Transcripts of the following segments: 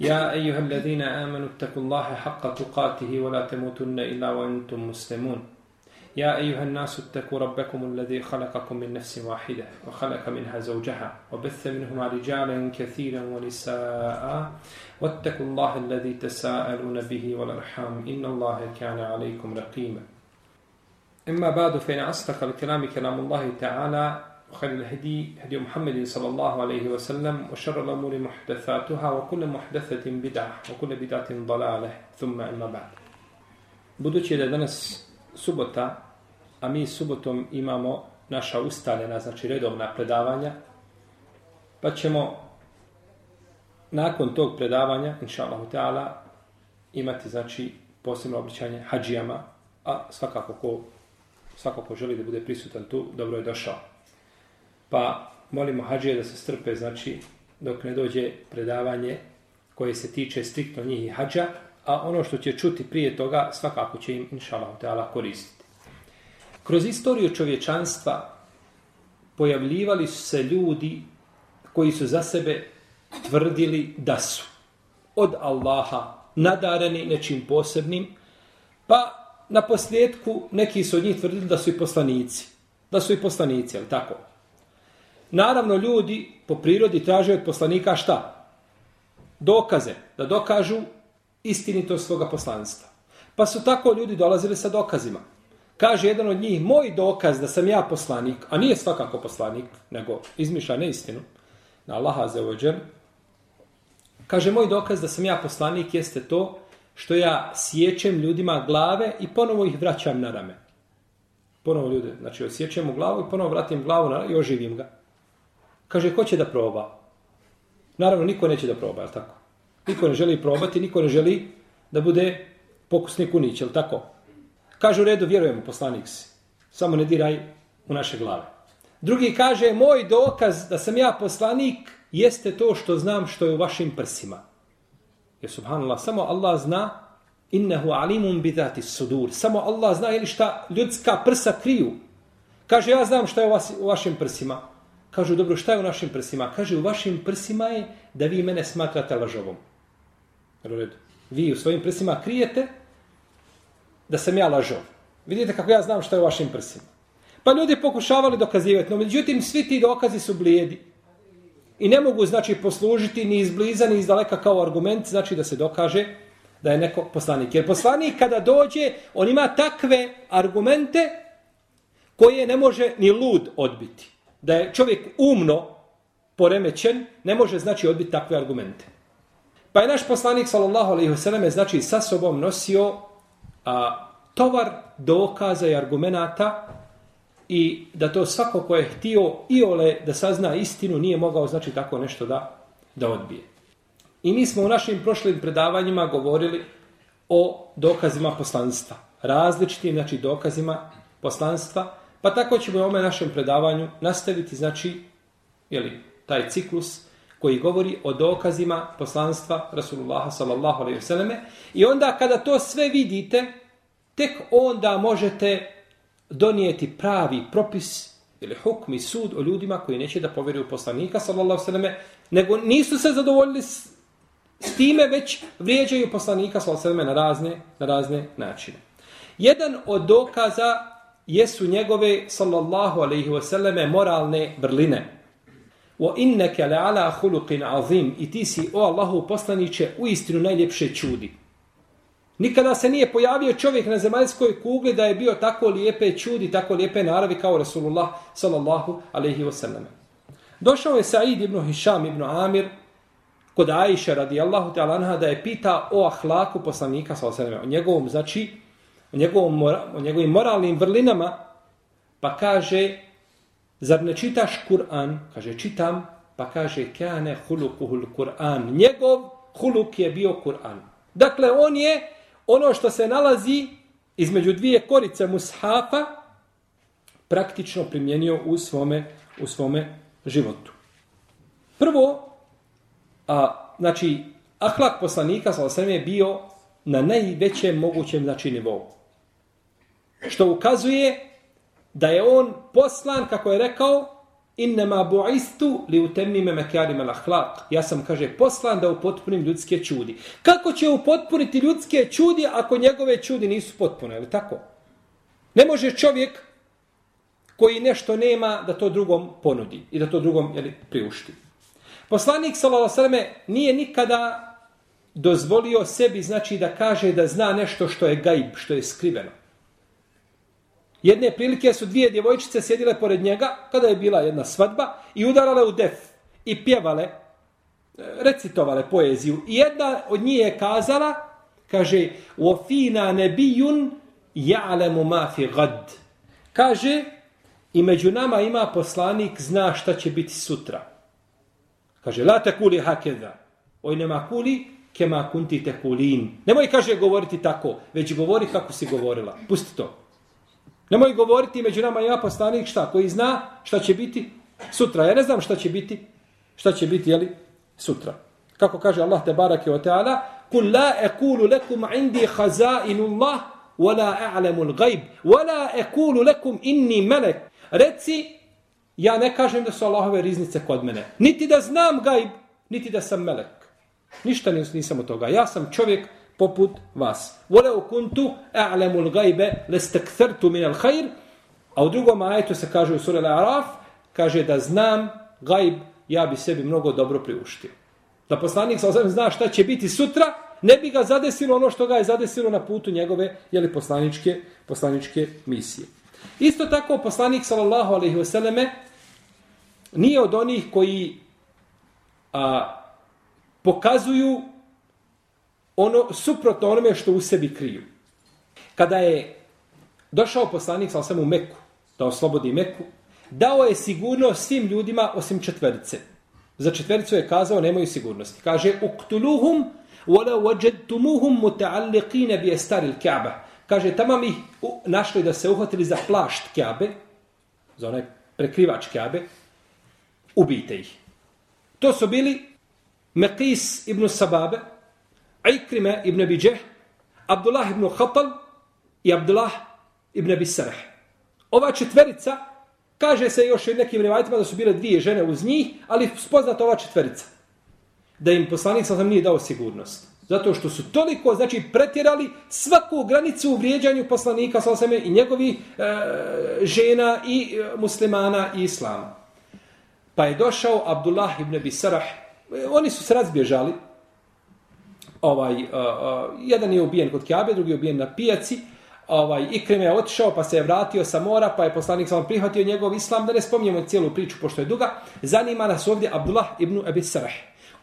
يا أيها الذين آمنوا اتقوا الله حق تقاته ولا تموتن إلا وأنتم مسلمون. يا أيها الناس اتقوا ربكم الذي خلقكم من نفس واحدة وخلق منها زوجها وبث منهما رجالا كثيرا ونساء. واتقوا الله الذي تساءلون به والأرحام. إن الله كان عليكم رقيما إما بعد فإن أصدق الكلام كلام الله تعالى وخير الهدي هدي محمد صلى الله عليه وسلم وشر الأمور محدثاتها وكل محدثة بدعة وكل بدعة ضلالة ثم أما بعد Budući da je danas subota, a mi subotom imamo naša ustaljena, znači redovna predavanja, pa ćemo nakon tog predavanja, inša Allah, imati znači posebno obličanje hađijama, a svakako ko, svakako ko želi da bude prisutan tu, dobro je došao. Pa molimo hađije da se strpe, znači, dok ne dođe predavanje koje se tiče striktno njih i hađa, a ono što će čuti prije toga, svakako će im, inša Allah, koristiti. Kroz istoriju čovječanstva pojavljivali su se ljudi koji su za sebe tvrdili da su od Allaha nadareni nečim posebnim, pa na posljedku neki su od njih tvrdili da su i poslanici. Da su i poslanici, ali tako? Naravno, ljudi po prirodi traže od poslanika šta? Dokaze, da dokažu istinitost svoga poslanstva. Pa su tako ljudi dolazili sa dokazima. Kaže jedan od njih, moj dokaz da sam ja poslanik, a nije svakako poslanik, nego izmišlja neistinu, na Allaha za ođer, kaže, moj dokaz da sam ja poslanik jeste to što ja sjećem ljudima glave i ponovo ih vraćam na rame. Ponovo ljude, znači osjećam u glavu i ponovo vratim glavu na, i oživim ga. Kaže, ko će da proba? Naravno, niko neće da proba, je tako? Niko ne želi probati, niko ne želi da bude pokusni kunić, je tako? Kaže, u redu, vjerujemo, poslanik si. Samo ne diraj u naše glave. Drugi kaže, moj dokaz da sam ja poslanik jeste to što znam što je u vašim prsima. Je subhanallah, samo Allah zna innehu alimun bidati sudur. Samo Allah zna ili šta ljudska prsa kriju. Kaže, ja znam što je u vašim prsima. Kažu, dobro, šta je u našim prsima? Kaže, u vašim prsima je da vi mene smatrate lažovom. Vi u svojim prsima krijete da sam ja lažov. Vidite kako ja znam šta je u vašim prsima. Pa ljudi pokušavali dokazivati, no međutim svi ti dokazi su blijedi. I ne mogu, znači, poslužiti ni izbliza, ni izdaleka kao argument, znači da se dokaže da je neko poslanik. Jer poslanik kada dođe, on ima takve argumente koje ne može ni lud odbiti da je čovjek umno poremećen, ne može znači odbiti takve argumente. Pa je naš poslanik sallallahu alejhi ve selleme znači sa sobom nosio a, tovar dokaza i argumenata i da to svako ko je htio i ole da sazna istinu nije mogao znači tako nešto da da odbije. I mi smo u našim prošlim predavanjima govorili o dokazima poslanstva. Različitim znači dokazima poslanstva Pa tako ćemo u ovome našem predavanju nastaviti, znači, jeli, taj ciklus koji govori o dokazima poslanstva Rasulullah sallallahu alaihi vseleme. I onda kada to sve vidite, tek onda možete donijeti pravi propis ili hukm i sud o ljudima koji neće da povjeruju poslanika sallallahu alaihi nego nisu se zadovoljili s, s time, već vrijeđaju poslanika sallallahu alaihi na razne, na razne načine. Jedan od dokaza jesu njegove sallallahu alejhi ve selleme moralne brline. Wa innaka la'ala khuluqin azim i ti si o Allahu poslanice u istinu najljepše čudi. Nikada se nije pojavio čovjek na zemaljskoj kugli da je bio tako lijepe čudi, tako lijepe naravi kao Rasulullah sallallahu alejhi ve selleme. Došao je Said ibn Hisham ibn Amir kod Aisha radijallahu ta'ala anha da je pita o ahlaku poslanika sallallahu alejhi ve selleme, o njegovom znači o, njegovom, o njegovim moralnim vrlinama, pa kaže, zar ne čitaš Kur'an? Kaže, čitam, pa kaže, kane hulukuhul Kur'an. Njegov huluk je bio Kur'an. Dakle, on je ono što se nalazi između dvije korice mushafa praktično primjenio u svome, u svome životu. Prvo, a, znači, ahlak poslanika sa je bio na najvećem mogućem znači nivou. Što ukazuje da je on poslan, kako je rekao, innama bu'istu li utemmime mekarim al ahlak. Ja sam, kaže, poslan da upotpunim ljudske čudi. Kako će upotpuniti ljudske čudi ako njegove čudi nisu potpune, je li tako? Ne može čovjek koji nešto nema da to drugom ponudi i da to drugom jeli, priušti. Poslanik sallallahu nije nikada dozvolio sebi znači da kaže da zna nešto što je gaib, što je skriveno. Jedne prilike su dvije djevojčice sjedile pored njega kada je bila jedna svadba i udarale u def i pjevale, e, recitovale poeziju. I jedna od njih je kazala, kaže, وَفِينَا نَبِيٌ يَعْلَمُ مَا فِي غَدْ Kaže, i među nama ima poslanik, zna šta će biti sutra. Kaže, la te kuli hakeda. Oj nema kuli, kema kunti te kulin. Nemoj, kaže, govoriti tako, već govori kako si govorila. Pusti to. Nemoj govoriti među nama ja poslanik šta, koji zna šta će biti sutra. Ja ne znam šta će biti, šta će biti, jeli, sutra. Kako kaže Allah te barake o teala, kul la ekulu lekum indi hazainullah, wala a'lamul al-ghaib wala aqulu lakum inni malak reci ja ne kažem da su Allahove riznice kod mene niti da znam gajb niti da sam melek ništa nisam od toga ja sam čovjek poput vas. Voleo kuntu a'lamul gajbe lestakthartu minal min khair. A u drugom ajetu se kaže u sura Al-Araf, kaže da znam gajb, ja bi sebi mnogo dobro priuštio. Da poslanik sa zna šta će biti sutra, ne bi ga zadesilo ono što ga je zadesilo na putu njegove jeli, poslaničke, poslaničke misije. Isto tako poslanik sallallahu alejhi ve selleme nije od onih koji a, pokazuju ono suprotno onome što u sebi kriju. Kada je došao poslanik sa u Meku, da oslobodi Meku, dao je sigurnost svim ljudima osim četverice. Za četvericu je kazao nemaju sigurnosti. Kaže, uktuluhum wala wajadtumuhum muta'alliqina bi astaril Ka'ba. Kaže, tamo mi našli da se uhvatili za plašt Kaabe, za onaj prekrivač Kaabe, ubijte ih. To su bili Meqis ibn Sababe, Ikrime ibn Abi Džeh, Abdullah ibn Khatal i Abdullah ibn Abi Sarah. Ova četverica, kaže se još u nekim revajtima da su bile dvije žene uz njih, ali spoznata ova četverica. Da im poslanik sam nije dao sigurnost. Zato što su toliko, znači, pretjerali svaku granicu u vrijeđanju poslanika sa osame i njegovi e, žena i e, muslimana i islama. Pa je došao Abdullah ibn Abisareh. E, oni su se razbježali, ovaj, uh, uh, jedan je ubijen kod Kjabe, drugi je ubijen na pijaci, ovaj, Ikrem je otišao pa se je vratio sa mora, pa je poslanik sam prihvatio njegov islam, da ne spominjemo cijelu priču pošto je duga, zanima nas ovdje Abdullah ibn Abi Sarah.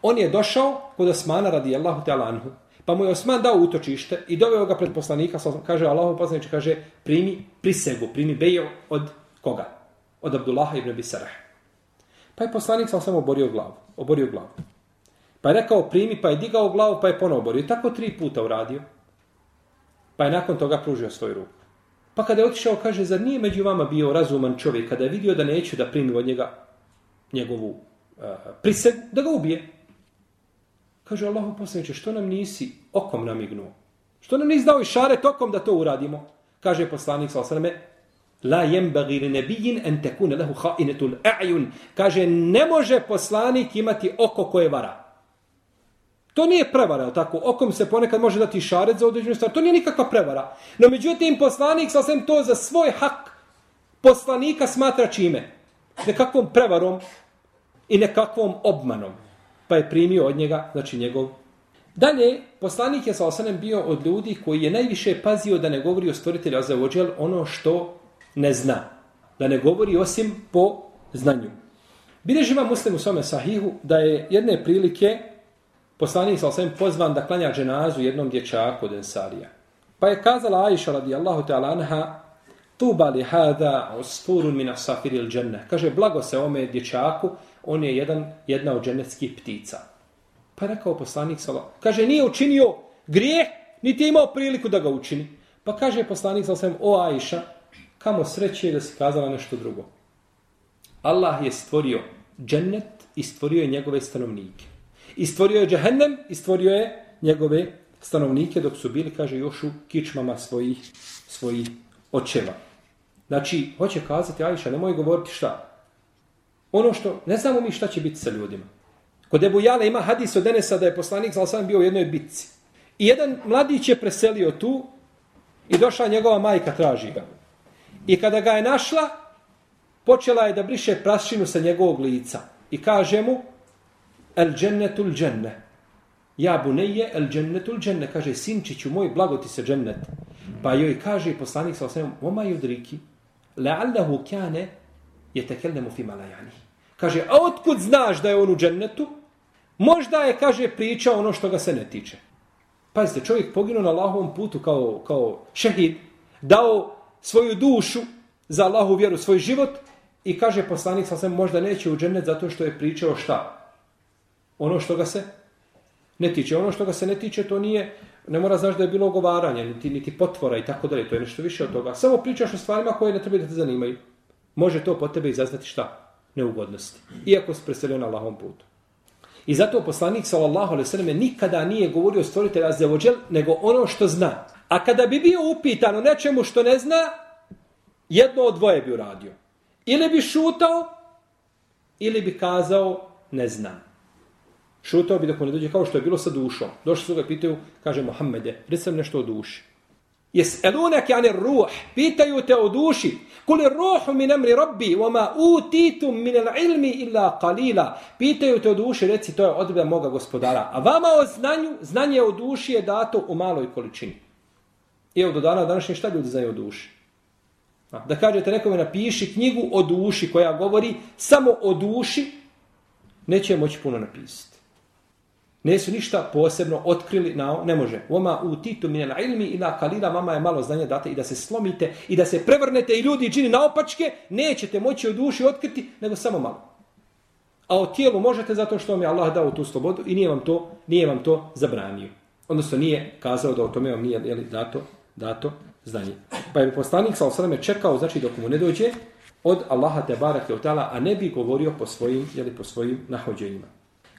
On je došao kod Osmana radijallahu ta'ala anhu, pa mu je Osman dao utočište i doveo ga pred poslanika, sa, kaže Allahu poslanič, kaže primi prisegu, primi bejo od koga? Od Abdullaha ibn Abi Sarah. Pa je poslanik sam samo oborio glavu, oborio glavu. Pa je rekao primi, pa je digao glavu, pa je ponovo borio. I tako tri puta uradio. Pa je nakon toga pružio svoju ruku. Pa kada je otišao, kaže, zar nije među vama bio razuman čovjek kada je vidio da neću da primi od njega njegovu eh, uh, priseg, da ga ubije. Kaže, Allahu poslaniče, što nam nisi okom namignuo? Što nam nisi dao i šaret okom da to uradimo? Kaže poslanik, sa osrame, La jembagi li nebijin en tekune lehu hainetul a'jun. Kaže, ne može poslanik imati oko koje vara. To nije prevara, tako? Okom se ponekad može dati šaret za određenu stvar. To nije nikakva prevara. No međutim, poslanik sasvim to za svoj hak poslanika smatra čime? Nekakvom prevarom i nekakvom obmanom. Pa je primio od njega, znači njegov. Dalje, poslanik je sa osanem bio od ljudi koji je najviše pazio da ne govori o stvoritelju Azevođel ono što ne zna. Da ne govori osim po znanju. Biležima muslim u svome sahihu da je jedne prilike poslanik sa osvijem pozvan da klanja dženazu jednom dječaku od Ensarija. Pa je kazala Aisha radijallahu ta'ala anha, tuba li hada usfurun min asafiril dženne. Kaže, blago se ome dječaku, on je jedan, jedna od dženeckih ptica. Pa je rekao poslanik sa kaže, nije učinio grijeh, niti je imao priliku da ga učini. Pa kaže poslanik sa osvijem, o Ajša, kamo sreće da si kazala nešto drugo. Allah je stvorio džennet i stvorio je njegove stanovnike. I stvorio je džehennem i stvorio je njegove stanovnike dok su bili, kaže, još u kičmama svojih, svojih očeva. Znači, hoće kazati, Ajša, nemoj govoriti šta. Ono što, ne znamo mi šta će biti sa ljudima. Kod Ebu Jale ima hadis od Denesa da je poslanik za bio u jednoj bitci. I jedan mladić je preselio tu i došla njegova majka traži ga. I kada ga je našla, počela je da briše prašinu sa njegovog lica. I kaže mu, el džennetul dženne. Ja buneje, el džennetul dženne. Kaže, sinčiću moj, blago ti se džennet. Pa joj kaže poslanik sa osnovom, oma judriki, le'allahu kjane je tekelnemu fima lajani. Kaže, a otkud znaš da je on u džennetu? Možda je, kaže, priča ono što ga se ne tiče. Pazite, čovjek poginuo na Allahovom putu kao, kao šehid, dao svoju dušu za Allahu vjeru, svoj život i kaže poslanik sa možda neće u džennet zato što je pričao šta? Ono što ga se ne tiče. Ono što ga se ne tiče, to nije, ne mora znaš da je bilo ogovaranje, niti, niti potvora i tako dalje, to je nešto više od toga. Samo pričaš o stvarima koje ne treba da te zanimaju. Može to po tebe izazvati šta? Neugodnosti. Iako si preselio na Allahom putu. I zato poslanik sallallahu alejhi ve selleme nikada nije govorio stvoritelja Azzevođel, nego ono što zna. A kada bi bio upitan o nečemu što ne zna, jedno od dvoje bi uradio. Ili bi šutao, ili bi kazao ne znam. Šutao bi dok ne dođe kao što je bilo sa dušom. Došli su ga pitaju, kaže Mohamede, reci nešto o duši. Jes elunak jane ruh, pitaju te o duši. Kuli ruhu min emri rabbi, vama utitum min el ilmi illa kalila. Pitaju te o duši, reci to je odbe moga gospodara. A vama o znanju, znanje o duši je dato u maloj količini. I evo do dana današnje šta ljudi znaju o duši? Da kažete nekome napiši knjigu o duši koja govori samo o duši, neće moći puno napisati. Ne ništa posebno otkrili, na, ne može. Oma u titu minel ilmi ila kalila, mama je malo znanja date i da se slomite i da se prevrnete i ljudi čini naopačke, nećete moći u duši otkriti, nego samo malo. A o tijelu možete zato što vam je Allah dao tu slobodu i nije vam to, nije vam to zabranio. Odnosno nije kazao da o tome vam nije jeli, dato, dato znanje. Pa je poslanik sa osadame čekao, znači dok mu ne dođe, od Allaha te barake je a ne bi govorio po svojim, jeli, po svojim nahođenjima.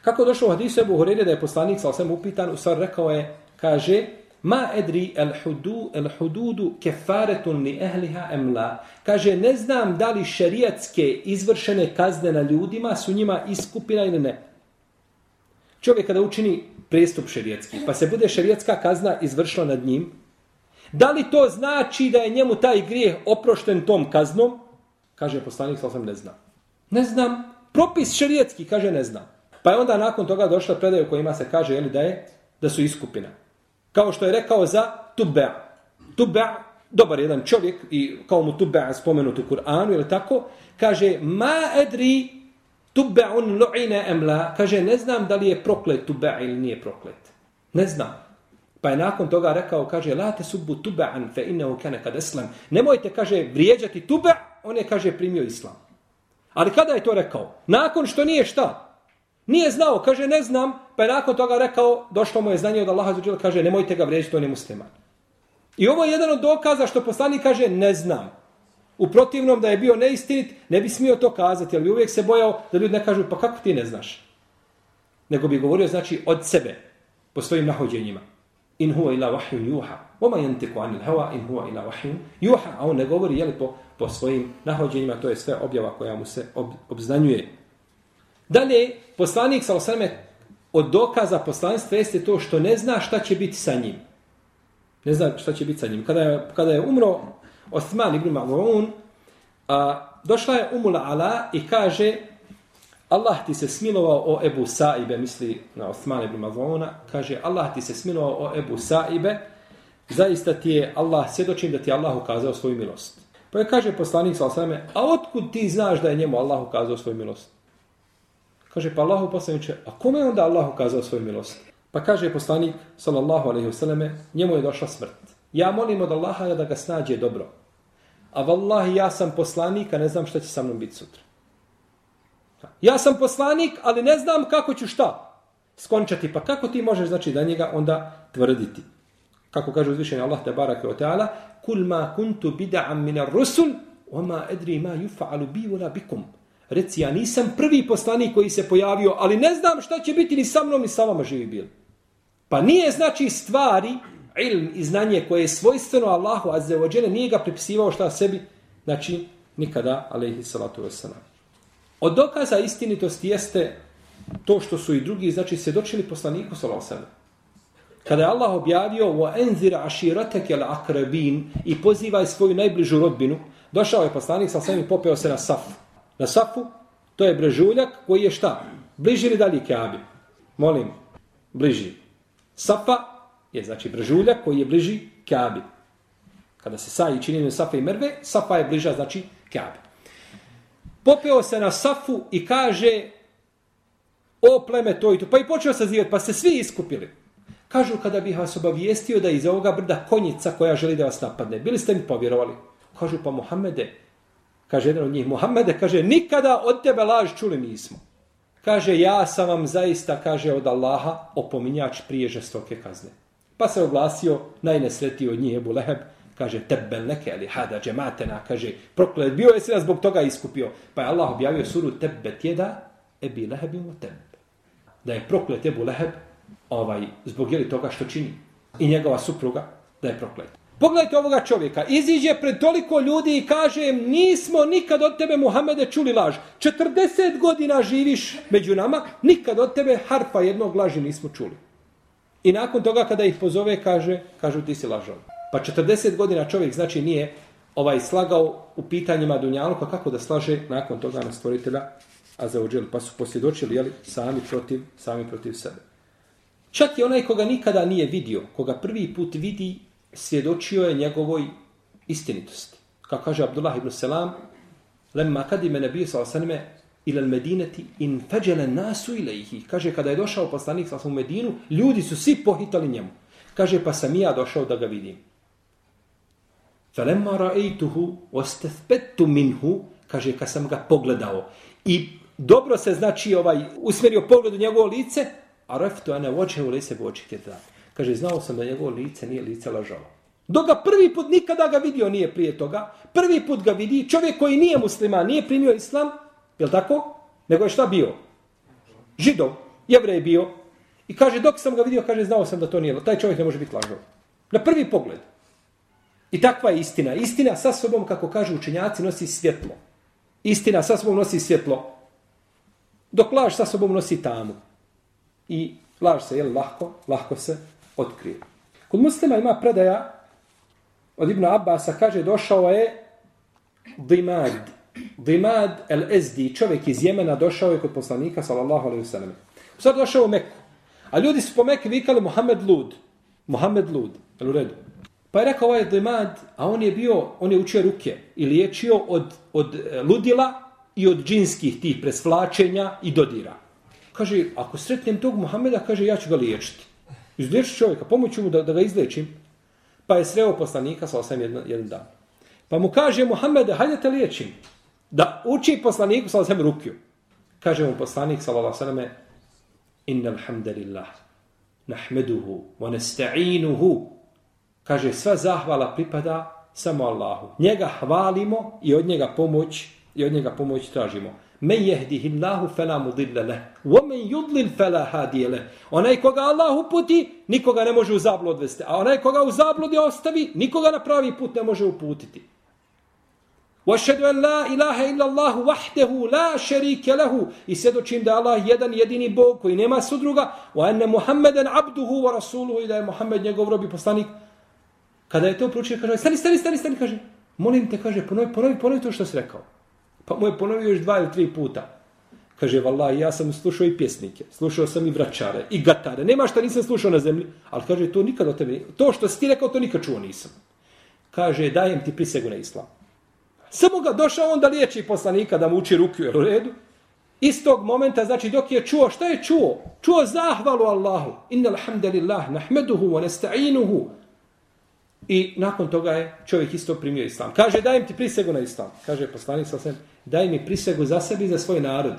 Kako došlo u hadisu Ebu Hureyre da je poslanik sa osvijem upitan, u stvar rekao je, kaže, ma edri el, hudu, el hududu kefaretun li ehliha emla. Kaže, ne znam da li šerijatske izvršene kazne na ljudima su njima iskupina ili ne. Čovjek kada učini prestup šerijatski, pa se bude šerijatska kazna izvršila nad njim, da li to znači da je njemu taj grijeh oprošten tom kaznom? Kaže poslanik, sa ne znam. Ne znam. Propis šerijatski, kaže, ne znam. Pa je onda nakon toga došla predaja u kojima se kaže jeli, da je da su iskupina. Kao što je rekao za Tubba. Tubba, dobar jedan čovjek, i kao mu Tubba spomenut u Kur'anu, ili tako, kaže, ma edri Tubbe'un lu'ine lu'ina emla, kaže, ne znam da li je proklet Tubba ili nije proklet. Ne znam. Pa je nakon toga rekao, kaže, la te subbu tubbe'an fe innehu kane kad eslam. Nemojte, kaže, vrijeđati Tubba, on je, kaže, primio islam. Ali kada je to rekao? Nakon što nije šta? Nije znao, kaže ne znam, pa je nakon toga rekao, došlo mu je znanje od Allaha zađela, kaže nemojte ga vrijeđati, on je musliman. I ovo je jedan od dokaza što poslanik kaže ne znam. U protivnom da je bio neistinit, ne bi smio to kazati, ali uvijek se bojao da ljudi ne kažu pa kako ti ne znaš. Nego bi govorio znači od sebe, po svojim nahođenjima. In huwa ila vahyun yuha. Oma yantiqu anil hawa in huwa ila vahyun yuha. A on ne govori jeli, po, po svojim nahođenjima, to je sve objava koja mu se ob, obznanjuje. Dalje, poslanik sa osrme od dokaza poslanstva jeste to što ne zna šta će biti sa njim. Ne zna šta će biti sa njim. Kada je, kada je umro Osman ibn Ma'mun, a, došla je Umula Ala i kaže Allah ti se smilovao o Ebu Saibe, misli na Osman ibn Ma'muna, kaže Allah ti se smilovao o Ebu Saibe, zaista ti je Allah, svjedočim da ti je Allah ukazao svoju milost. Pa je kaže poslanik sa osrme, a otkud ti znaš da je njemu Allah ukazao svoju milost? Kaže, pa Allahu poslaniče, a kome je onda Allah ukazao svoju milost? Pa kaže poslanik, sallallahu alaihi vseleme, njemu je došla smrt. Ja molim od Allaha da ga snađe dobro. A vallahi, ja sam poslanik, a ne znam šta će sa mnom biti sutra. Ja sam poslanik, ali ne znam kako ću šta skončati. Pa kako ti možeš, znači, da njega onda tvrditi? Kako kaže uzvišeni Allah te barake o ta'ala, kul ma kuntu bida'am min ar-rusul, wa ma adri ma yuf'alu bi wala bikum Reci, ja nisam prvi poslanik koji se pojavio, ali ne znam šta će biti ni sa mnom ni sa vama živi bil. Pa nije znači stvari, ilm i znanje koje je svojstveno Allahu azze wa džele, nije ga pripisivao šta sebi, znači nikada, alaihi salatu wasalam. Od dokaza istinitosti jeste to što su i drugi, znači, sedočili poslaniku, sallallahu alaihi Kada je Allah objavio وَاَنْذِرَ عَشِيرَتَكَ الْعَقْرَبِينَ i pozivaj svoju najbližu rodbinu, došao je poslanik sa svemi popeo se na safu. Na safu, to je brežuljak koji je šta? Bliži li dalje Kaabi? Molim, bliži. Safa je znači brežuljak koji je bliži Kaabi. Kada se saji činjenju Safa i Merve, Safa je bliža znači Kaabi. Popeo se na safu i kaže o pleme to i to. Pa i počeo se zivati, pa se svi iskupili. Kažu kada bih vas obavijestio da iz ovoga brda konjica koja želi da vas napadne. Bili ste mi povjerovali? Kažu pa Muhammede. Kaže jedan od njih, Muhammede, kaže, nikada od tebe laž čuli nismo. Kaže, ja sam vam zaista, kaže od Allaha, opominjač prije žestoke kazne. Pa se oglasio, najnesretiji od njih Ebu Leheb, kaže, tebe leke ali hada džematena, kaže, proklet, bio je se zbog toga iskupio. Pa je Allah objavio suru tebe tjeda, ebi lehebim o tebe. Da je proklet Ebu Leheb, ovaj, zbog jeli toga što čini. I njegova supruga da je proklet. Pogledajte ovoga čovjeka. Iziđe pred toliko ljudi i kaže nismo nikad od tebe Muhamede čuli laž. 40 godina živiš među nama, nikad od tebe harfa jednog laži nismo čuli. I nakon toga kada ih pozove kaže, kažu ti si lažao. Pa 40 godina čovjek znači nije ovaj slagao u pitanjima Dunjaluka kako da slaže nakon toga na stvoritelja a za pa su posvjedočili jeli, sami protiv sami protiv sebe. Čak i onaj koga nikada nije vidio, koga prvi put vidi, svjedočio je njegovoj istinitosti. Kao kaže Abdullah ibn Selam, lemma kadime nebije sa osanime ila medineti in feđele nasu ilaihi. Kaže, kada je došao poslanik sa u Medinu, ljudi su svi pohitali njemu. Kaže, pa sam ja došao da ga vidim. Felemma ra'ejtuhu ostethbetu minhu, kaže, kad sam ga pogledao i dobro se znači ovaj usmjerio pogled u njegovo lice, A reftu ane voće u lise voće kjeta. Kaže, znao sam da njegovo lice nije lice lažova. Dok ga prvi put nikada ga vidio nije prije toga, prvi put ga vidi čovjek koji nije musliman, nije primio islam, je tako? Nego je šta bio? Židov, jevrej bio. I kaže, dok sam ga vidio, kaže, znao sam da to nije, taj čovjek ne može biti lažov. Na prvi pogled. I takva je istina. Istina sa sobom, kako kažu učenjaci, nosi svjetlo. Istina sa sobom nosi svjetlo. Dok laž sa sobom nosi tamu i laž se, jel, lahko, lahko se otkrije. Kod muslima ima predaja od Ibn Abbasa, kaže, došao je Dimad, Dimad el Ezdi, čovjek iz Jemena, došao je kod poslanika, sallallahu alaihi sallam. Sad došao u Meku. A ljudi su po Meku vikali Mohamed Lud. Mohamed Lud, jel u redu? Pa je rekao ovaj Dimad, a on je bio, on je učio ruke i liječio od, od e, ludila i od džinskih tih presvlačenja i dodira kaže, ako sretnem tog Muhameda, kaže, ja ću ga liječiti. Izliječiti čovjeka, pomoću mu da, da ga izlečim. Pa je sreo poslanika sa osam jedan, jedan dan. Pa mu kaže, Muhammede, hajde te liječim. Da uči poslaniku sa osam rukiju. Kaže mu poslanik, sallallahu sallam, inna alhamdulillah, nahmeduhu, wa nesta'inuhu. Kaže, sva zahvala pripada samo Allahu. Njega hvalimo i od njega pomoć, i od njega pomoć tražimo. Men jehdihi Allahu fela mudilla leh. Wa men yudlil fela hadiya leh. Onaj koga Allah uputi, nikoga ne može u zablu odvesti. A onaj koga u zabludi ostavi, nikoga na pravi put ne može uputiti. Wa shadu an la ilaha illa Allah wahdahu la sharika lahu. I svjedočim da Allah jedan jedini Bog koji nema sudruga, wa anna Muhammeden abduhu wa rasuluhu i da je Muhammed njegov rob i poslanik. Kada je to proučio, kaže, stani, stani, stani, stani, kaže, molim te, kaže, ponovi, ponovi, ponovi to što si rekao. Pa mu je ponovio još dva ili tri puta. Kaže, vallaj, ja sam slušao i pjesnike, slušao sam i vračare, i gatare. Nema šta nisam slušao na zemlji, ali kaže, to nikad o tebe, to što si ti rekao, to nikad čuo nisam. Kaže, dajem ti prisegu na islam. Samo ga došao on da liječi poslanika, da mu uči ruku, u redu? Istog momenta, znači, dok je čuo, šta je čuo? Čuo zahvalu Allahu. Inna alhamdulillah, nahmeduhu, wa nasta'inuhu, I nakon toga je čovjek isto primio islam. Kaže, dajem ti prisegu na islam. Kaže, poslanik sa daj mi prisegu za sebi i za svoj narod.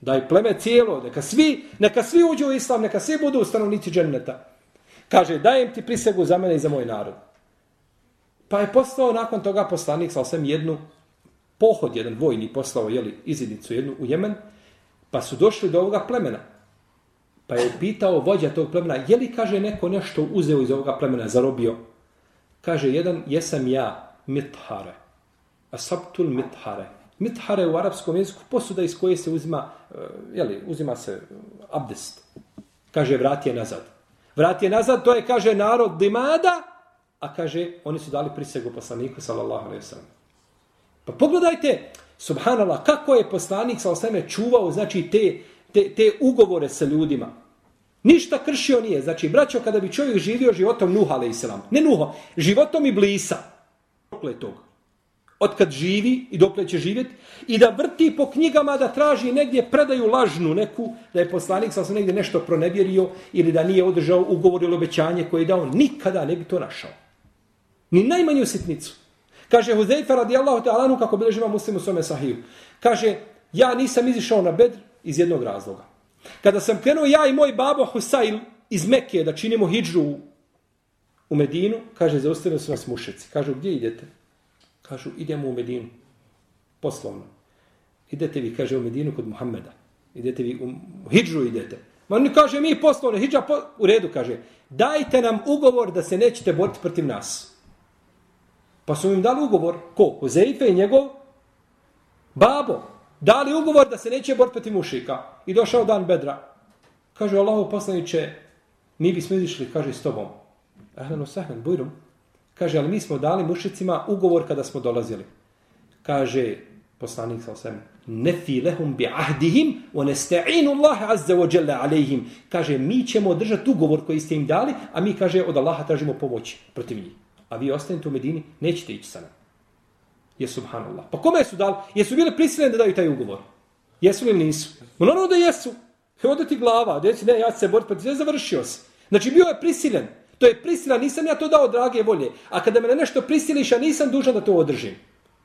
Daj pleme cijelo, neka svi, neka svi uđu u islam, neka svi budu stanovnici dženneta. Kaže, dajem ti prisegu za mene i za moj narod. Pa je poslao nakon toga poslanik sa osam jednu pohod, jedan vojni poslao jeli, izidnicu jednu u Jemen, pa su došli do ovoga plemena. Pa je pitao vođa tog plemena, je li, kaže, neko nešto uzeo iz ovoga plemena, zarobio? Kaže, jedan, jesam ja, mithare. Asabtul mithare. Mithare u arapskom jeziku posuda iz koje se uzima, eh, jeli, uzima se eh, abdest. Kaže, vrati je nazad. Vrati je nazad, to je, kaže, narod dimada, a kaže, oni su dali prisegu poslaniku, sallallahu alaihi sallam. Pa pogledajte, subhanallah, kako je poslanik, sallallahu alaihi čuvao, znači, te, te, te ugovore sa ljudima. Ništa kršio nije. Znači, braćo, kada bi čovjek živio životom Nuha, alaihi ne Nuha, životom i blisa, prokletog, od kad živi i dokle će živjeti, i da vrti po knjigama da traži negdje predaju lažnu neku, da je poslanik sam se negdje nešto pronevjerio ili da nije održao ugovor ili obećanje koje je dao, nikada ne bi to našao. Ni najmanju sitnicu. Kaže Huzeyfa radijallahu ta'alanu kako bi živa muslim u svome sahiju. Kaže, ja nisam izišao na bedr iz jednog razloga. Kada sam krenuo ja i moj babo Husail iz Mekke da činimo hijđu u Medinu, kaže, zaustavili su nas mušeci. Kažu, gdje idete? Kažu, idemo u Medinu. Poslovno. Idete vi, kaže, u Medinu kod Muhammeda. Idete vi, u Hidžu idete. Ma oni kaže, mi poslovno, Hidža po... u redu, kaže, dajte nam ugovor da se nećete boriti protiv nas. Pa su im dali ugovor, ko? Huzeife i njegov babo. Dali ugovor da se neće boriti protiv mušika. I došao dan Bedra. Kaže, Allahov poslaniće, mi bismo izišli, kaže, s tobom. Ahlenu sahlen, bujrum. Kaže, ali mi smo dali mušicima ugovor kada smo dolazili. Kaže, poslanik sa osem, nefi lehum bi ahdihim, wa nesta'inu Allahe azza wa jalla alejhim. Kaže, mi ćemo držati ugovor koji ste im dali, a mi, kaže, od Allaha tražimo pomoć protiv njih. A vi ostanete u Medini, nećete ići sa nam. Je subhanallah. Pa kome su dali? Jesu bili prisiljeni da daju taj ugovor? Jesu li nisu? Ono da jesu. Hoda ti glava, deci, ne, ja ću se boriti, pa ti završio se. Znači, bio je prisiljen. To je prisila, nisam ja to dao drage volje. A kada me nešto prisiliš, ja nisam dužan da to održim.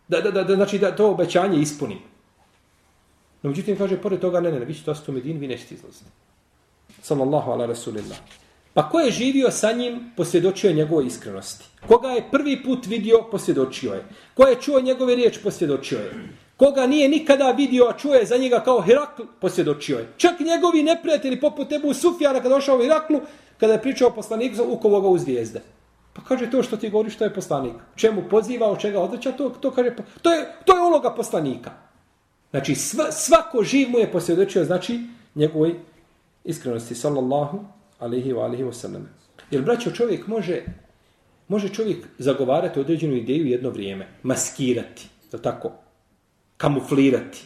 Da, da, da, da, znači da to obećanje ispunim. No, međutim, kaže, pored toga, ne, ne, ne, vi ćete ostati u Medin, vi nećete izlaziti. Sallallahu ala rasulillah. Pa ko je živio sa njim, posvjedočio je njegove iskrenosti. Koga je prvi put vidio, posvjedočio je. Ko je čuo njegove riječi, posvjedočio je. Koga nije nikada vidio, a čuje za njega kao Herakl, posvjedočio je. Čak njegovi neprijatelji, poput Ebu Sufjana, kada došao u Heraklu, kada je pričao poslanik za ukovo ga u zvijezde. Pa kaže to što ti govori što je poslanik. Čemu poziva, od čega odreća, to, to kaže, pa, to je, to je uloga poslanika. Znači sv, svako živ mu je posvjedočio, znači njegovoj iskrenosti, sallallahu alihi wa alihi wa sallam. Jer braćo čovjek može, može čovjek zagovarati određenu ideju jedno vrijeme, maskirati, to tako, kamuflirati.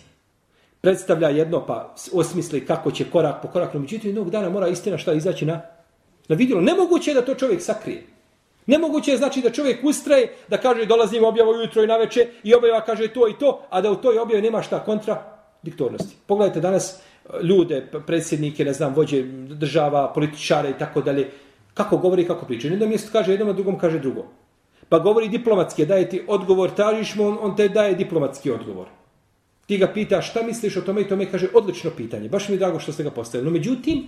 Predstavlja jedno pa osmisli kako će korak po korak, no međutim jednog dana mora istina šta izaći na Na vidjelo. Nemoguće je da to čovjek sakrije. Nemoguće je znači da čovjek ustraje, da kaže dolazim objavu jutro i naveče i objava kaže to i to, a da u toj objavi nema šta kontra diktornosti. Pogledajte danas e, ljude, predsjednike, ne znam, vođe država, političare i tako dalje, kako govori kako priča. Jedno mjesto kaže jednom, a drugom kaže drugo. Pa govori diplomatski, daje ti odgovor, tražiš mu, on, on te daje diplomatski odgovor. Ti ga pita šta misliš o tome i tome kaže odlično pitanje. Baš mi je drago što ste ga postavili. No međutim,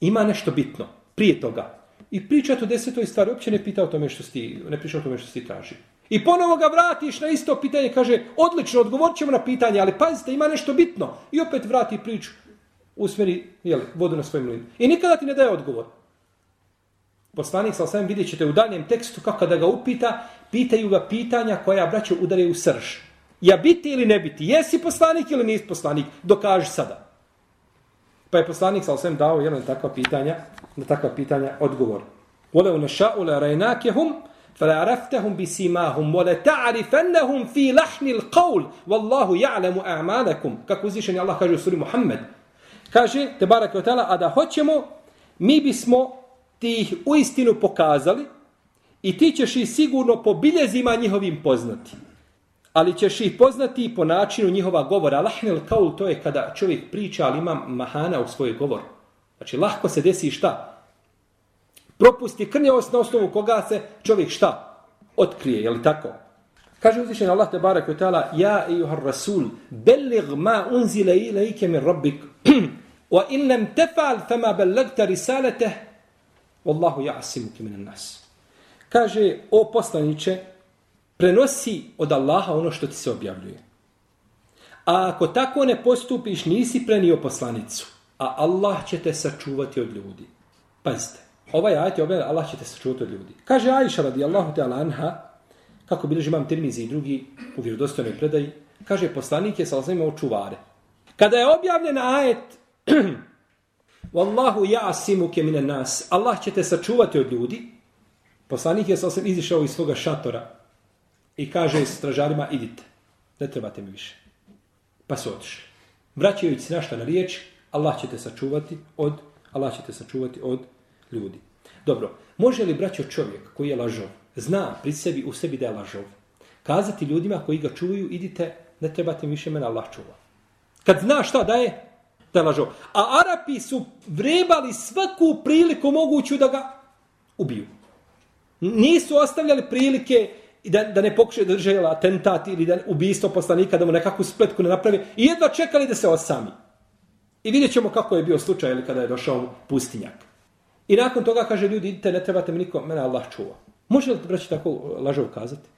ima nešto bitno prije toga. I priča to desetoj stvari, uopće ne pita o tome što si, ne priča o tome što si traži. I ponovo ga vratiš na isto pitanje, kaže, odlično, odgovorit ćemo na pitanje, ali pazite, ima nešto bitno. I opet vrati priču, usmeri jeli, vodu na svoj mlin. I nikada ti ne daje odgovor. Poslanik sa osvijem vidjet ćete u daljem tekstu kako da ga upita, pitaju ga pitanja koja braću udare u srž. Ja biti ili ne biti? Jesi poslanik ili nisi poslanik? Dokaži sada. Pa je poslanik sa osvijem dao jedno takva pitanja, na takva pitanja odgovor. Wala nasha'u la rajnakehum, fala araftahum bisimahum wa la ta'rifannahum fi lahnil alqawl wallahu ya'lamu a'malakum kako uzvišeni Allah kaže u suri Muhammed kaže te bareke a da hoćemo mi bismo ti ih u istinu pokazali i ti ćeš ih sigurno po biljezima njihovim poznati ali ćeš ih poznati po načinu njihova govora lahnil kaul to je kada čovjek priča ali ima mahana u svoj govor znači lahko se desi šta propusti krnjavost na osnovu koga se čovjek šta? Otkrije, je li tako? Kaže uzvišen Allah te barak u ta'ala Ja ijuhar rasul, belig ma unzile ilaike min rabbik wa in lam tefal fama bellagta risaleteh Wallahu ja'asimuke minan nas. Kaže, o poslaniče, prenosi od Allaha ono što ti se objavljuje. A ako tako ne postupiš, nisi prenio poslanicu. A Allah će te sačuvati od ljudi. Pazite, ovaj ajat je objavljen, Allah će te sačuvati od ljudi. Kaže Aisha radijallahu ta'ala anha, kako bilježi imam Tirmizi i drugi u vjerodostojnoj predaji, kaže poslanik je sa osnovima čuvare. Kada je objavljen ajet Wallahu ja'asimuke minan nas. Allah će te sačuvati od ljudi. Poslanik je sasvim izišao iz svoga šatora i kaže stražarima idite. Ne trebate mi više. Pa su otišli. Vraćajući se našta na riječ, Allah će te sačuvati od Allah će te sačuvati od ljudi. Dobro, može li braćo čovjek koji je lažov, zna pri sebi u sebi da je lažov, kazati ljudima koji ga čuju, idite, ne trebate više mene Allah čuva. Kad zna šta da je, da je. A Arapi su vrebali svaku priliku moguću da ga ubiju. Nisu ostavljali prilike da, da ne pokušaju da drže atentat ili da ubijstvo poslanika, da mu nekakvu spletku ne napravi i jedva čekali da se osami. I vidjet ćemo kako je bio slučaj ili kada je došao pustinjak. I nakon toga kaže ljudi, idite, ne trebate mi niko, mene Allah čuva. Može li braći tako lažov kazati?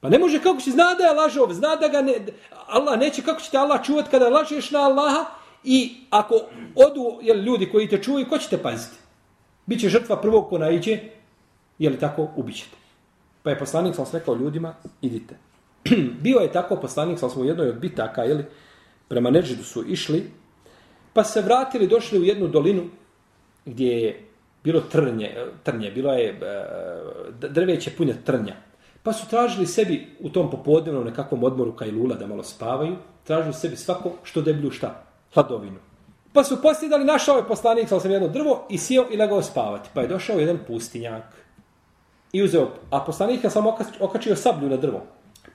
Pa ne može, kako će zna da je lažov, zna da ga ne, Allah neće, kako će te Allah čuvati kada lažeš na Allaha i ako odu jel, ljudi koji te čuvaju, ko će te paziti? Biće žrtva prvog ko naiđe, je li tako, ubićete. Pa je poslanik sam rekao ljudima, idite. Bio je tako poslanik sam u jednoj od bitaka, jeli, prema Neđidu su išli, pa se vratili, došli u jednu dolinu gdje je bilo trnje, trnje bilo je e, drveće punje trnja. Pa su tražili sebi u tom popodnevnom nekakvom odmoru kaj lula da malo spavaju, tražili sebi svako što deblju šta? Hladovinu. Pa su poslije dali našao je poslanik, sam jedno drvo i sjeo i legao spavati. Pa je došao jedan pustinjak i uzeo, a poslanik je samo okačio sablju na drvo.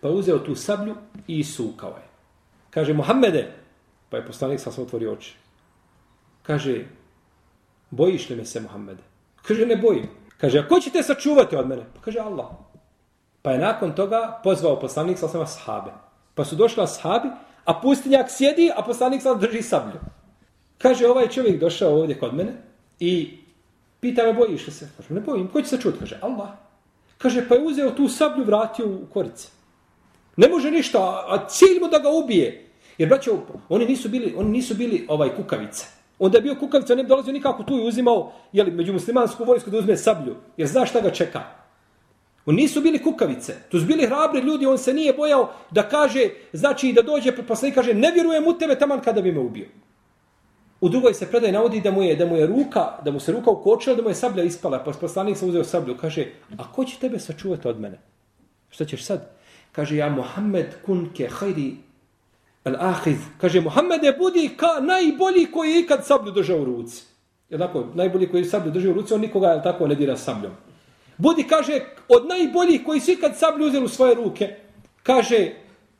Pa je uzeo tu sablju i isukao je. Kaže, Mohamede, pa je poslanik sam otvorio oči. Kaže, bojiš li me se, Mohamede? Kaže, ne bojim. Kaže, a ko će te sačuvati od mene? Pa kaže, Allah. Pa je nakon toga pozvao poslanik sa osama sahabe. Pa su došli sahabi, a pustinjak sjedi, a poslanik sad drži sablju. Kaže, ovaj čovjek došao ovdje kod mene i pita me, bojiš li se? Kaže, ne bojim. Ko će se čuti? Kaže, Allah. Kaže, pa je uzeo tu sablju, vratio u korice. Ne može ništa, a cilj mu da ga ubije. Jer, braćo, oni nisu bili, oni nisu bili ovaj kukavice. Onda je bio kukavica, ne bi dolazio nikako tu i uzimao jeli, među muslimansku vojsku da uzme sablju. Jer zna šta ga čeka. Oni nisu bili kukavice. To su bili hrabri ljudi, on se nije bojao da kaže, znači da dođe, pa se kaže, ne vjerujem u tebe taman kada bi me ubio. U drugoj se predaj navodi da mu je da mu je ruka, da mu se ruka ukočila, da mu je sablja ispala, pa poslanik se uzeo sablju, kaže: "A ko će tebe sačuvati od mene?" Šta ćeš sad? Kaže: "Ja Muhammed kun ke khairi al-akhiz." Kaže: "Muhammede budi ka najbolji koji je ikad sablju držao u ruci." Je tako, najbolji koji sablju drži u ruci, on nikoga je tako ne dira sabljom. Budi, kaže, od najboljih koji su ikad sablju uzeli u svoje ruke. Kaže,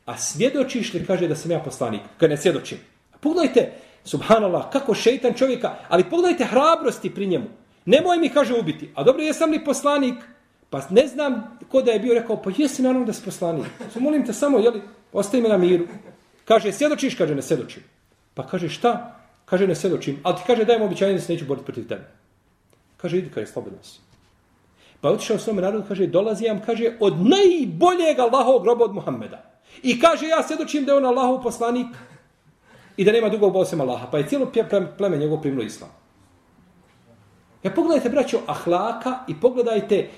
a svjedočiš li, kaže, da sam ja poslanik? Kad ne svjedočim. Pogledajte, Subhanallah, kako šeitan čovjeka, ali pogledajte hrabrosti pri njemu. Nemoj mi, kaže, ubiti. A dobro, jesam li poslanik? Pa ne znam ko da je bio rekao, pa jesi naravno da si poslanik. So, molim te samo, jeli, ostavi me na miru. Kaže, svjedočiš? Kaže, ne svjedočim. Pa kaže, šta? Kaže, ne svjedočim. Ali ti kaže, dajem mu običajanje da se neću boriti protiv tebe. Kaže, idi, kaže, slobodno si. Pa otišao svom narodu, kaže, dolazi vam, kaže, od najboljeg Allahovog groba od Muhammeda. I kaže, ja sjedočim da je on Allahov poslanik, i da nema drugog bosema Allaha. Pa je cijelo pleme njegov primilo islam. Ja pogledajte, braćo, ahlaka i pogledajte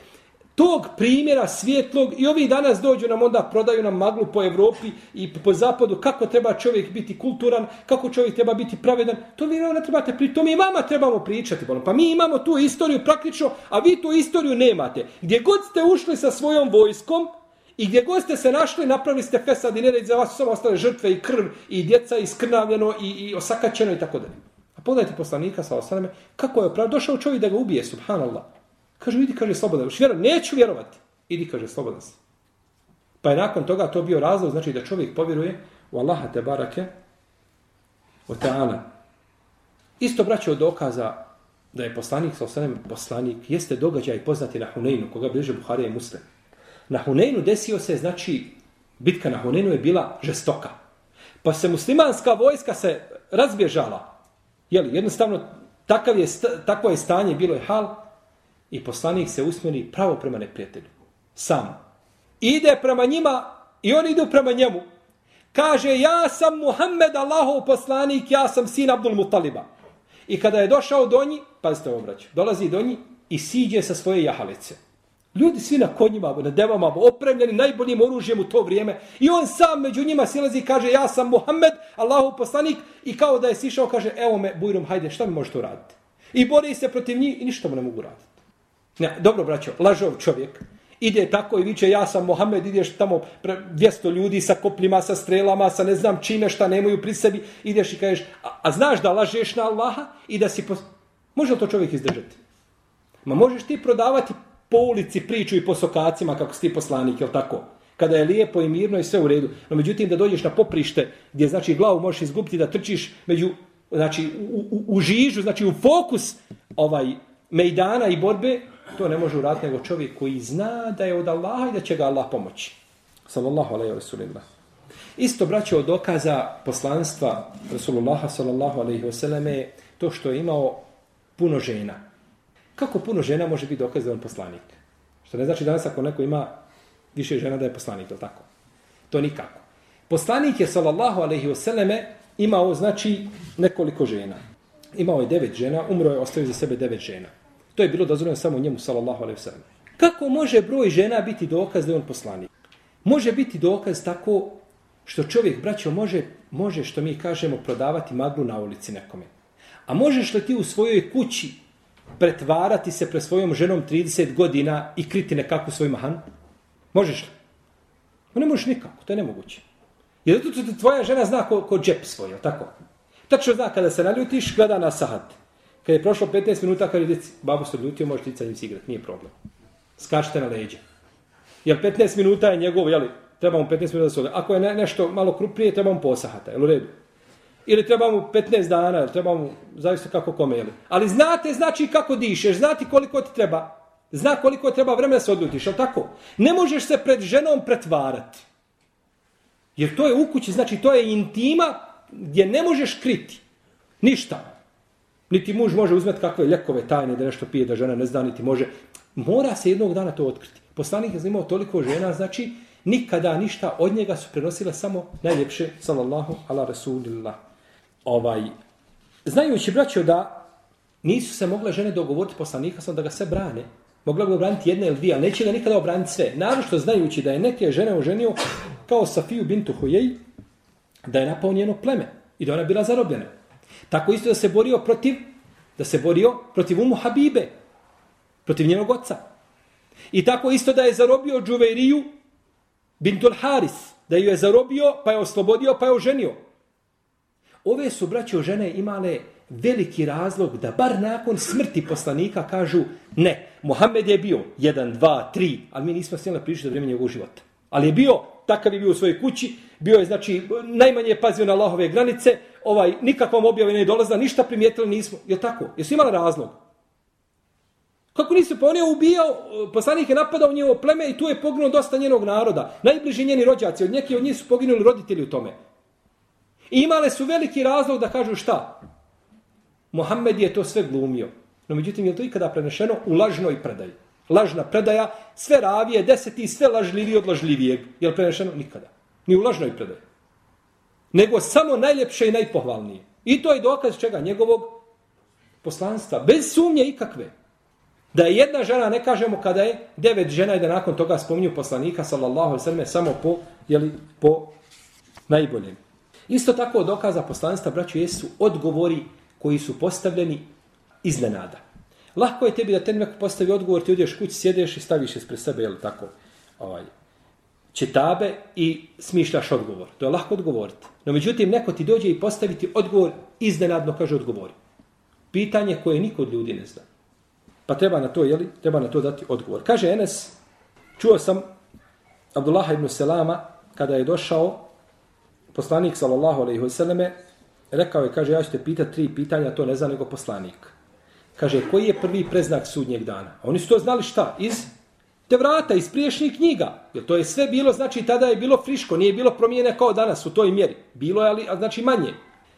tog primjera svjetlog i ovi danas dođu nam onda prodaju nam maglu po Evropi i po zapadu kako treba čovjek biti kulturan, kako čovjek treba biti pravedan. To vi ne trebate pri to mi vama trebamo pričati. Pa mi imamo tu istoriju praktično, a vi tu istoriju nemate. Gdje god ste ušli sa svojom vojskom, I gdje god ste se našli, napravili ste fesad i nered za vas samo ostale žrtve i krv i djeca iskrnavljeno i, i osakaćeno i tako dalje. A pogledajte poslanika sa osaleme, kako je opravljeno, došao čovjek da ga ubije, subhanallah. Kaže, vidi, kaže, slobodan. Vjero, neću vjerovati. Idi, kaže, slobodan si. Pa je nakon toga to bio razlog, znači da čovjek povjeruje u Allaha te barake, o ta'ala. Isto braće od dokaza da je poslanik sa osanem poslanik, jeste događaj poznati na Huneinu, koga bliže Buharija i Muslim. Na Huneinu desio se, znači, bitka na Huneinu je bila žestoka. Pa se muslimanska vojska se razbježala. Jeli, jednostavno, takav je, takvo je stanje, bilo je hal. I poslanik se usmjeri pravo prema neprijatelju. Sam. Ide prema njima i oni idu prema njemu. Kaže, ja sam Muhammed, Allahov poslanik, ja sam sin Abdul Mutaliba. I kada je došao do njih, pazite ovo braću, dolazi do njih i siđe sa svoje jahalice. Ljudi svi na konjima, na devama, opremljeni najboljim oružjem u to vrijeme. I on sam među njima silazi i kaže, ja sam Muhammed, Allahov poslanik. I kao da je sišao, kaže, evo me, bujrom, hajde, šta mi možete uraditi? I bori se protiv njih i ništa mu ne mogu raditi. Ne, dobro, braćo, lažov čovjek. Ide tako i viče, ja sam Mohamed, ideš tamo pre 200 ljudi sa kopljima, sa strelama, sa ne znam čime šta nemaju pri sebi. Ideš i kažeš, a, a znaš da lažeš na Allaha i da si... Pos... Može li to čovjek izdržati? Ma možeš ti prodavati po ulici priču i po sokacima kako si ti poslanik, je tako? Kada je lijepo i mirno i sve u redu. No međutim da dođeš na poprište gdje znači glavu možeš izgubiti da trčiš među znači u, u, u žižu, znači u fokus ovaj mejdana i borbe, to ne može uraditi nego čovjek koji zna da je od Allaha i da će ga Allah pomoći. Sallallahu alaihi wa sallam. Isto braće od dokaza poslanstva Rasulullaha sallallahu alaihi wa sallam je to što je imao puno žena. Kako puno žena može biti dokaz da je on poslanik? Što ne znači danas ako neko ima više žena da je poslanik, je tako? To nikako. Poslanik je sallallahu alaihi wa sallam imao znači nekoliko žena. Imao je devet žena, umro je, ostavio za sebe devet žena. To je bilo dozvoljeno samo njemu, sallallahu alaihi sallam. Kako može broj žena biti dokaz da je on poslanik? Može biti dokaz tako što čovjek, braćo, može, može što mi kažemo, prodavati maglu na ulici nekome. A možeš li ti u svojoj kući pretvarati se pre svojom ženom 30 godina i kriti nekakvu svoj mahan? Možeš li? No ne možeš nikako, to je nemoguće. Jer zato tvoja žena zna ko, ko džep svoj, tako? Tačno zna kada se naljutiš, gleda na sahat. Kad je prošlo 15 minuta, kada je babo se ljutio, možeš ti sa njim igrati, nije problem. Skačite na leđe. Jer 15 minuta je njegov, jeli, treba mu 15 minuta da se ode. Ako je ne, nešto malo krupnije, treba mu posahata, jel u redu? Ili treba mu 15 dana, ili treba mu, zavisno kako kome, jeli. Ali znate, znači kako dišeš, znati koliko ti treba. Zna koliko treba vremena da se odljutiš, jel tako? Ne možeš se pred ženom pretvarati. Jer to je u kući, znači to je intima gdje ne možeš kriti. Ništa. Niti muž može uzeti kakve ljekove tajne da nešto pije da žena ne zna, niti može. Mora se jednog dana to otkriti. Poslanik je imao toliko žena, znači nikada ništa od njega su prenosile samo najljepše, sallallahu ala rasulillah. Ovaj, znajući, braćo, da nisu se mogle žene dogovoriti poslanika, sam da ga se brane. Mogla bi obraniti jedna ili dvije, ali neće ga nikada obraniti sve. Naravno znajući da je neke žene oženio kao Safiju bintu Hujej, da je napao njeno pleme i da ona bila zarobljena. Tako isto da se borio protiv da se borio protiv Umu Habibe, protiv njenog oca. I tako isto da je zarobio Džuveriju Bintul Haris, da ju je zarobio, pa je oslobodio, pa je oženio. Ove su braće žene imale veliki razlog da bar nakon smrti poslanika kažu ne, Mohamed je bio jedan, dva, tri, ali mi nismo smjeli pričati za vrijeme njegovog života. Ali je bio, takav je bio u svojoj kući, bio je, znači, najmanje pazio na Allahove granice, ovaj, nikakvom objave ne dolazila, ništa primijetili nismo. Je tako? Jesu imali razlog? Kako nisu? Pa on je ubijao, poslanik je napadao njevo pleme i tu je poginuo dosta njenog naroda. Najbliži njeni rođaci, od neki od njih su poginuli roditelji u tome. I imale su veliki razlog da kažu šta? Mohamed je to sve glumio. No međutim, je to ikada prenešeno u lažnoj predaji? Lažna predaja, sve ravije, deseti, sve lažljivije od lažljivijeg. Je li prenešeno? Nikada. Ni u lažnoj predaji. Nego samo najljepše i najpohvalnije. I to je dokaz čega? Njegovog poslanstva. Bez sumnje ikakve. Da je jedna žena, ne kažemo kada je devet žena i da nakon toga spominju poslanika, sallallahu sallam, samo po, jeli, po najboljem. Isto tako dokaza poslanstva, braću, jesu odgovori koji su postavljeni iznenada. Lahko je tebi da te neko postavi odgovor, ti odješ kući, sjedeš i staviš ispred sebe, jel tako, ovaj, čitabe i smišljaš odgovor. To je lahko odgovoriti. No međutim, neko ti dođe i postaviti odgovor, iznenadno kaže odgovori. Pitanje koje niko od ljudi ne zna. Pa treba na to, jeli, treba na to dati odgovor. Kaže Enes, čuo sam Abdullah ibn Selama, kada je došao poslanik, sallallahu alaihi selleme rekao je, kaže, ja ću te pitati tri pitanja, to ne zna nego poslanik. Kaže, koji je prvi preznak sudnjeg dana? A oni su to znali šta? Iz te vrata, iz priješnjih knjiga. Jer to je sve bilo, znači, tada je bilo friško, nije bilo promijene kao danas u toj mjeri. Bilo je, ali, a znači, manje.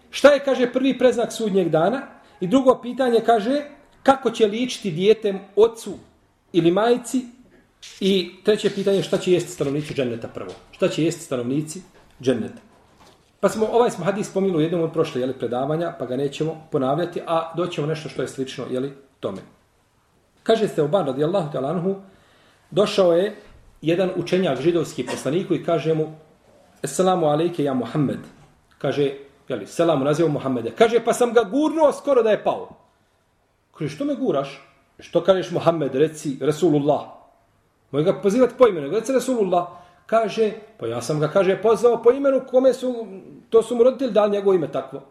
Šta je, kaže, prvi preznak sudnjeg dana? I drugo pitanje, kaže, kako će ličiti dijete ocu ili majici i treće pitanje šta će jesti stanovnici dženneta prvo. Šta će jesti stanovnici dženneta. Pa smo, ovaj smo hadis spominuli u jednom od prošle jeli, predavanja, pa ga nećemo ponavljati, a doćemo nešto što je slično jeli, tome. Kaže ste Oban radijallahu talanhu, došao je jedan učenjak židovski poslaniku i kaže mu Esselamu alejke ja Muhammed. Kaže, jeli, selamu nazivu Muhammede. Kaže, pa sam ga gurnuo skoro da je pao. Kaže, što me guraš? Što kažeš Muhammed, reci Rasulullah. Moj ga pozivati po imenu, reci Rasulullah. Kaže, pa ja sam ga, kaže, pozvao po imenu kome su, to su mu roditelji dali njegovo ime takvo.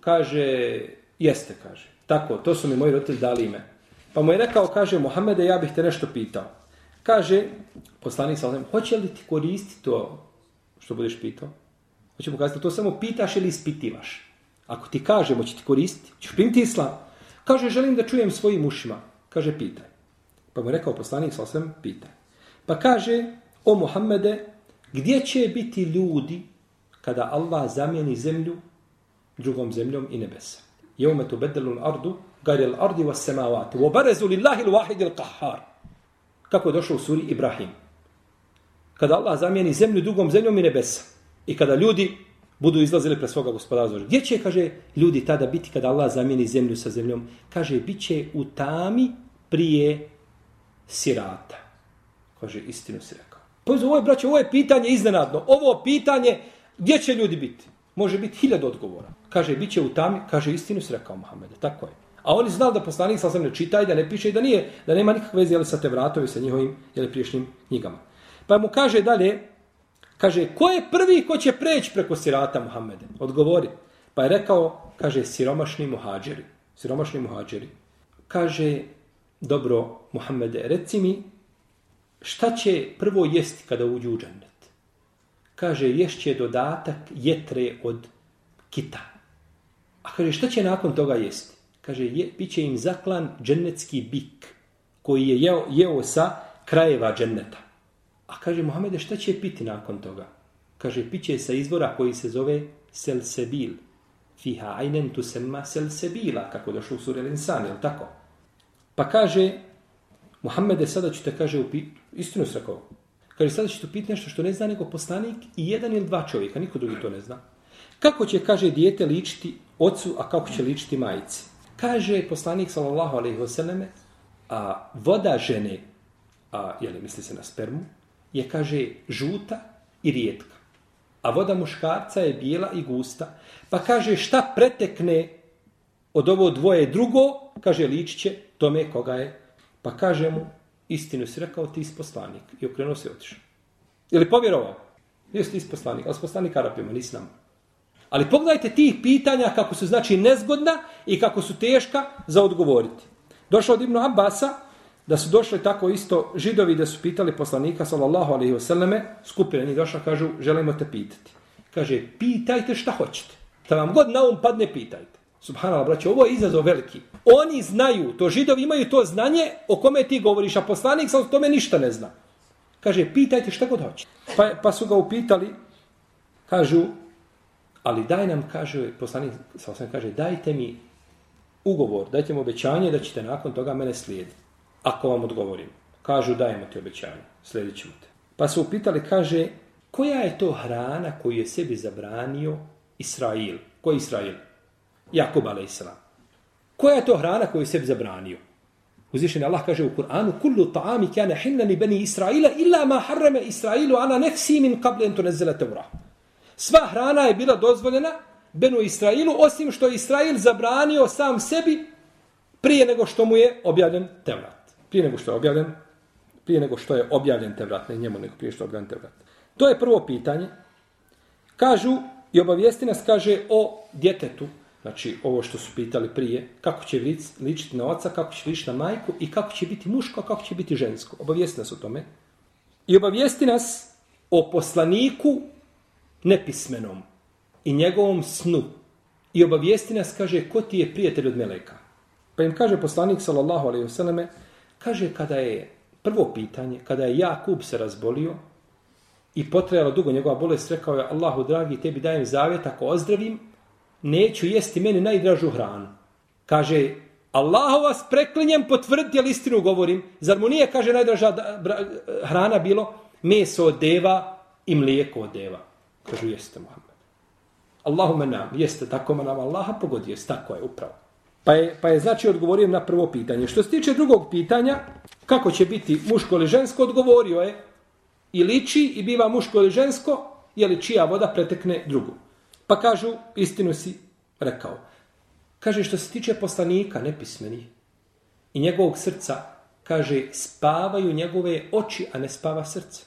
Kaže, jeste, kaže. Tako, to su mi moji roditelji dali ime. Pa mu je rekao, kaže, Mohamede, ja bih te nešto pitao. Kaže, poslanik sa osim, hoće li ti koristiti to što budeš pitao? Hoće mu kazati, to samo pitaš ili ispitivaš. Ako ti kažem, hoće ti koristiti, ćeš primiti islam. Kaže, želim da čujem svojim ušima. Kaže, pitaj. Pa mu je rekao poslanik sa osim, pitaj. Pa kaže, o Muhammede, gdje će biti ljudi kada Allah zamijeni zemlju drugom zemljom i nebesa? Jevme tu bedelul ardu, gari l'ardi wa samavati, wa barezu lillahi l'wahidi l'kahhar. Kako je došlo u suri Ibrahim. Kada Allah zamijeni zemlju drugom zemljom i nebesa. I kada ljudi budu izlazili pre svoga gospodara. Gdje će, kaže, ljudi tada biti kada Allah zamijeni zemlju sa zemljom? Kaže, bit će u tami prije sirata. Kaže, istinu si rekao. Pa ovo je, braće, ovo je pitanje iznenadno. Ovo pitanje, gdje će ljudi biti? Može biti hiljad odgovora. Kaže, bit će u tami, kaže, istinu si rekao, Mohamede. Tako je. A oni znali da poslanik sa ne čita i da ne piše i da nije, da nema nikakve veze jeli, sa te vratovi, sa njihovim jeli, priješnjim knjigama. Pa mu kaže dalje, kaže, ko je prvi ko će preći preko sirata Muhammede? Odgovori. Pa je rekao, kaže, siromašni muhađeri. Siromašni muhađeri. Kaže, dobro, Muhammede, reci mi, šta će prvo jesti kada uđu u džennet? Kaže, ješće dodatak jetre od kita. A kaže, šta će nakon toga jesti? Kaže, je, bit će im zaklan džennetski bik, koji je jeo, jeo sa krajeva dženneta. A kaže, Mohamede, šta će piti nakon toga? Kaže, piće sa izvora koji se zove Selsebil. Fiha ajnen tu sema Selsebila, kako došlo u suri Linsan, je tako? Pa kaže, Muhammede, sada ću te, kaže, upit, istinu se rekao, kaže, sada ću te upiti nešto što ne zna nego poslanik i jedan ili dva čovjeka, niko drugi to ne zna. Kako će, kaže, dijete ličiti ocu, a kako će ličiti majici? Kaže poslanik, sallallahu alejhi ve selleme, a voda žene, a, je li misli se na spermu, je, kaže, žuta i rijetka. A voda muškarca je bijela i gusta. Pa kaže, šta pretekne od ovo dvoje drugo, kaže, ličiće tome koga je Pa kaže mu, istinu si rekao, ti si poslanik. I okrenuo se i otišao. Ili povjerovao? Jesi ti poslanik, ali poslanik Arapima, nisi nam. Ali pogledajte tih pitanja kako su znači nezgodna i kako su teška za odgovoriti. Došao od Ibnu Abasa, da su došli tako isto židovi da su pitali poslanika sallallahu alaihi wasallame, skupine njih došla, kažu, želimo te pitati. Kaže, pitajte šta hoćete. Da vam god na um padne, pitajte. Subhanallah, braće, ovo je izazov veliki. Oni znaju, to židovi imaju to znanje o kome ti govoriš, a poslanik sa tome ništa ne zna. Kaže, pitajte šta god hoće. Pa, pa su ga upitali, kažu, ali daj nam, kaže, poslanik sa osam kaže, dajte mi ugovor, dajte mi obećanje da ćete nakon toga mene slijediti. Ako vam odgovorim. Kažu, dajemo ti obećanje, slijedit ćemo te. Pa su upitali, kaže, koja je to hrana koju je sebi zabranio Israil? Ko je Israil? Jakub a.s. Koja je to hrana koju je sebi zabranio? Uzvišen Allah kaže u Kur'anu Kullu ta'ami kjane hinnani bani Israila illa ma harrama Israilu ana nefsi min kable entu tunzila tevra. Sva hrana je bila dozvoljena Benu Israilu, osim što je Israil zabranio sam sebi prije nego što mu je objavljen Tevrat. Prije nego što je objavljen prije nego što je objavljen Tevrat, ne njemu, nego prije što je objavljen Tevrat. To je prvo pitanje. Kažu, i obavijesti nas kaže o djetetu, Znači, ovo što su pitali prije, kako će ličiti na oca, kako će ličiti na majku i kako će biti muško, kako će biti žensko. Obavijesti nas o tome. I obavijesti nas o poslaniku nepismenom i njegovom snu. I obavijesti nas, kaže, ko ti je prijatelj od Meleka? Pa im kaže poslanik, sallallahu alaihi vseleme, kaže, kada je prvo pitanje, kada je Jakub se razbolio i potrajalo dugo njegova bolest, rekao je, Allahu dragi, tebi dajem zavjet, ako ozdravim, neću jesti meni najdražu hranu. Kaže, Allahu vas preklinjem potvrditi, ali istinu govorim. Zar mu nije, kaže, najdraža hrana bilo meso od deva i mlijeko od deva? Kažu, jeste, Muhammed. Allahume nam, jeste, tako nam Allaha pogodio, tako je, upravo. Pa je, pa je znači odgovorio na prvo pitanje. Što se tiče drugog pitanja, kako će biti muško ili žensko, odgovorio je i liči i biva muško ili žensko, je li čija voda pretekne drugu. Pa kažu, istinu si rekao. Kaže, što se tiče poslanika, nepismeni, i njegovog srca, kaže, spavaju njegove oči, a ne spava srce.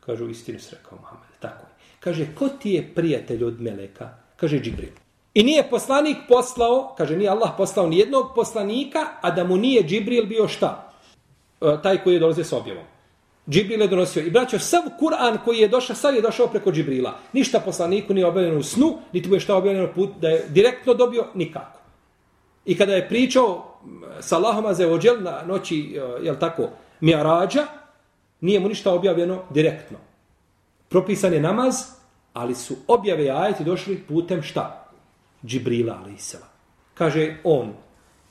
Kažu, istinu si rekao, Muhammed, tako je. Kaže, ko ti je prijatelj od Meleka? Kaže, Džibril. I nije poslanik poslao, kaže, nije Allah poslao ni jednog poslanika, a da mu nije Džibril bio šta? E, taj koji je dolazio s objavom. Džibril je donosio. I braćo, sav Kur'an koji je došao, sav je došao preko Džibrila. Ništa poslaniku nije objavljeno u snu, niti mu je šta objavljeno put da je direktno dobio, nikako. I kada je pričao sa Allahom Azeođel na noći, e, jel tako, Mi'rađa, nije mu ništa objavljeno direktno. Propisan je namaz, ali su objave ajeti došli putem šta? Džibrila, ali Kaže on,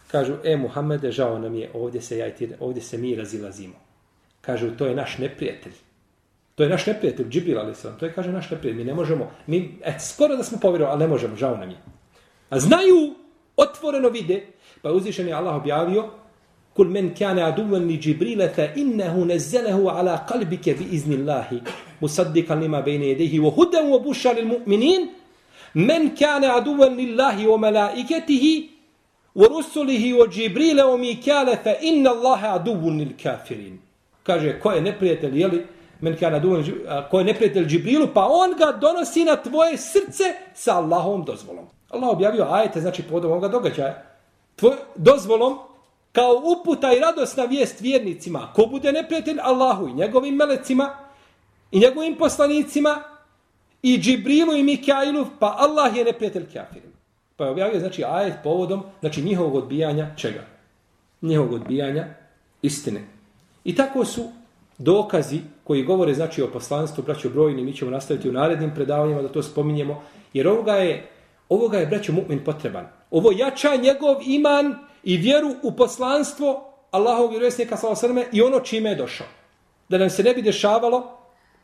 kažu, e, Muhammede, žao nam je, ovdje se, ja ovdje se mi razilazimo. Kažu, to je naš neprijatelj. To je naš neprijatelj, Džibril, ali To je, kaže, naš neprijatelj. Mi ne možemo, mi, et, skoro da smo povjerovali, ali ne možemo, žao nam je. A znaju, otvoreno vide, pa je uzvišen je Allah objavio, Kul men kane aduvan li Džibrile fe innehu nezelehu ala kalbike bi iznillahi musaddikan lima bejne jedehi wa hudan wa buša lil mu'minin men kane aduvan lillahi wa malaiketihi wa rusulihi wa Džibrile wa mikale fa inna Allahe aduvun lil kafirin. Kaže, ko je neprijatelj, jeli, men kane aduvan, ko je neprijatelj Džibrilu, pa on ga donosi na tvoje srce sa Allahom dozvolom. Allah objavio ajete, znači podom ovoga događaja. Tvoj, dozvolom kao uputa i radosna vijest vjernicima. Ko bude neprijatelj Allahu i njegovim melecima i njegovim poslanicima i Džibrilu i Mikailu, pa Allah je neprijatelj kafirima. Pa je objavio, znači, ajet povodom, znači, njihovog odbijanja čega? Njihovog odbijanja istine. I tako su dokazi koji govore, znači, o poslanstvu, braćo brojni, mi ćemo nastaviti u narednim predavanjima da to spominjemo, jer ovoga je, ovoga je braćo mu'min potreban. Ovo jača njegov iman i vjeru u poslanstvo Allahovog vjerovjesnika sallallahu i ono čime je došao. Da nam se ne bi dešavalo,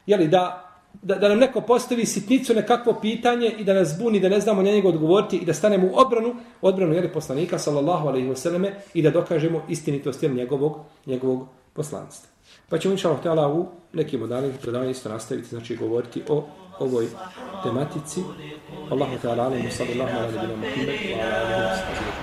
jeli, da, da, da nam neko postavi sitnicu nekakvo pitanje i da nas buni, da ne znamo na njega odgovoriti i da stanemo u odbranu, odbranu jeli, poslanika sallallahu alaihi wasallam i da dokažemo istinitost jeli, njegovog, njegovog poslanstva. Pa ćemo inša Allah u nekim od danih predavanja isto nastaviti, znači govoriti o ovoj tematici. Allahu te alim, sallallahu alaihi alaihi wa sallam,